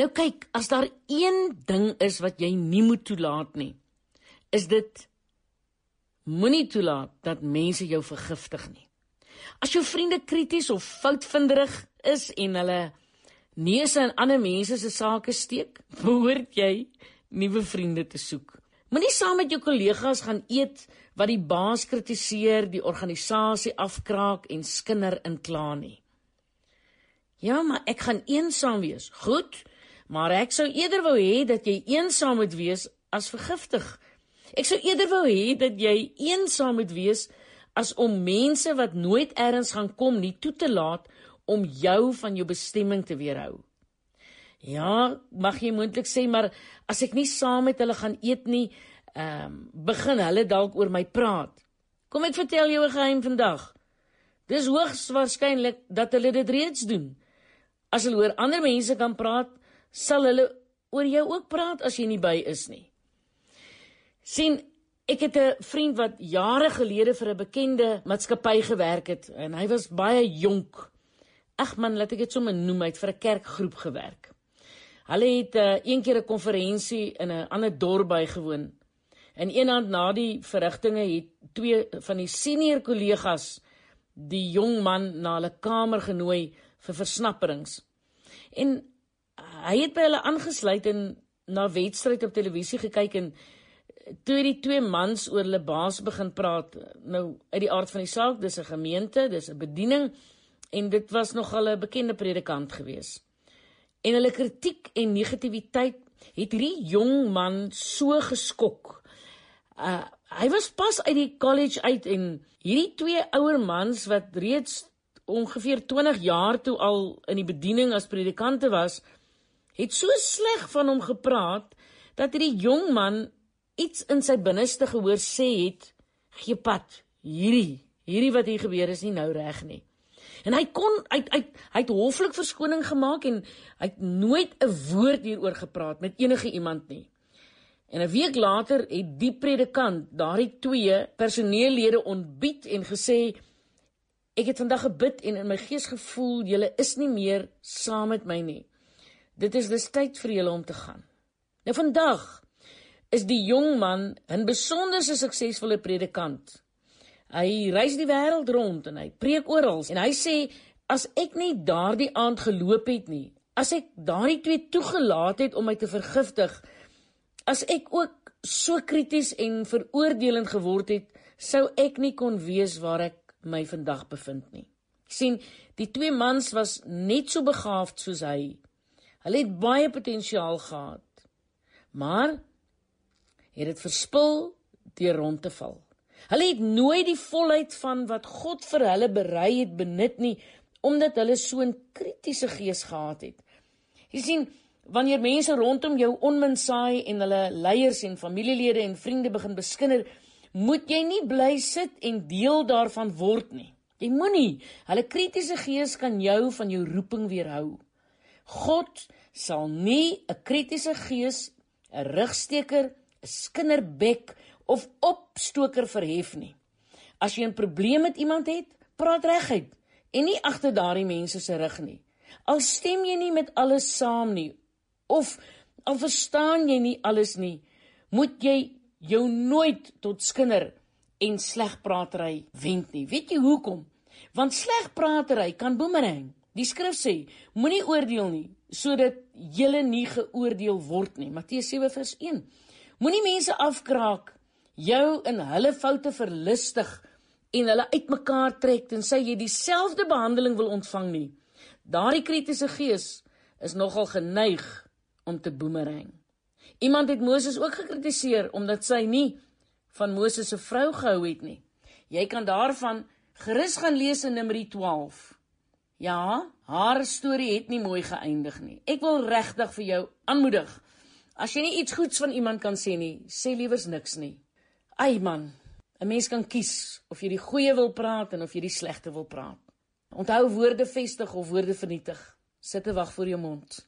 Nou kyk, as daar een ding is wat jy nie moet toelaat nie, is dit moenie toelaat dat mense jou vergiftig nie. As jou vriende krities of foutvinderig is en hulle neuse in ander mense se sake steek, behoort jy nuwe vriende te soek. Moenie saam met jou kollegas gaan eet wat die baas kritiseer, die organisasie afkraak en skinder in kla nie. Ja, maar ek gaan eensaam wees. Goed, maar ek sou eerder wou hê dat jy eensaam moet wees as vergiftig. Ek sou eerder wou hê dat jy eensaam moet wees as om mense wat nooit eers gaan kom nie toe te laat om jou van jou bestemming te weerhou. Ja, mag jy moontlik sê, maar as ek nie saam met hulle gaan eet nie, ehm um, begin hulle dalk oor my praat. Kom ek vertel jou 'n geheim vandag. Dis hoogs waarskynlik dat hulle dit reeds doen. As hulle oor ander mense kan praat, sal hulle oor jou ook praat as jy nie by is nie. sien ek het 'n vriend wat jare gelede vir 'n bekende maatskappy gewerk het en hy was baie jonk. Ag man, laat ek dit sommer noem, hy het vir 'n kerkgroep gewerk. Hulle het uh, een keer 'n konferensie in 'n ander dorp bygewoon. En eendag na die verrigtinge het twee van die senior kollegas die jong man na hulle kamer genooi vir versnapperings. En hy het by hulle aangesluit en na wedstryd op televisie gekyk en toe die twee mans oor hulle baas begin praat. Nou uit die aard van die saak, dis 'n gemeente, dis 'n bediening en dit was nogal 'n bekende predikant geweest en hulle kritiek en negativiteit het hierdie jong man so geskok. Uh hy was pas uit die college uit en hierdie twee ouer mans wat reeds ongeveer 20 jaar toe al in die bediening as predikante was, het so sleg van hom gepraat dat hierdie jong man iets in sy binneste gehoor sê het: "Gee pad. Hierdie, hierdie wat hier gebeur is nie nou reg nie." En hy kon uit uit hy het hoflik verskoning gemaak en hy het nooit 'n woord hieroor gepraat met enige iemand nie. En 'n week later het die predikant daardie twee personeellede ontbied en gesê ek het vandag gebid en in my gees gevoel julle is nie meer saam met my nie. Dit is dis tyd vir julle om te gaan. Nou vandag is die jong man 'n besonder suksesvolle predikant. Hy reis die wêreld rond en hy preek oral en hy sê as ek nie daardie aand geloop het nie, as ek daardie twee toegelaat het om my te vergiftig, as ek ook so krities en veroordelend geword het, sou ek nie kon weet waar ek my vandag bevind nie. sien, die twee mans was net so begaafd soos hy. Hulle het baie potensiaal gehad. Maar het dit verspil deur rond te val. Hulle het nooit die volheid van wat God vir hulle berei het benut nie omdat hulle so 'n kritiese gees gehad het. Jy sien, wanneer mense rondom jou onmin saai en hulle leiers en familielede en vriende begin beskinder, moet jy nie bly sit en deel daarvan word nie. Jy moenie. Hulle kritiese gees kan jou van jou roeping weerhou. God sal nie 'n kritiese gees, 'n rugsteker, 'n skinderbek of opstoker verhef nie. As jy 'n probleem met iemand het, praat reguit en nie agter daardie mense se rug nie. Al stem jy nie met alles saam nie of al verstaan jy nie alles nie, moet jy jou nooit tot skinder en slegpraatery wend nie. Weet jy hoekom? Want slegpraatery kan boemerang. Die skrif sê: Moenie oordeel nie sodat jy nie geoordeel word nie. Matteus 7:1. Moenie mense afkraak jou in hulle foute verlustig en hulle uitmekaar trek tensy jy dieselfde behandeling wil ontvang nie. Daardie kritiese gees is nogal geneig om te boemerang. Iemand het Moses ook gekritiseer omdat sy nie van Moses se vrou gehou het nie. Jy kan daarvan gerus gaan lees in Numeri 12. Ja, haar storie het nie mooi geëindig nie. Ek wil regtig vir jou aanmoedig. As jy nie iets goeds van iemand kan sê nie, sê liewers niks nie. Ai man, 'n mens kan kies of jy die goeie wil praat en of jy die slegte wil praat. Onthou woorde vestig of woorde vernietig. Sit te wag voor jou mond.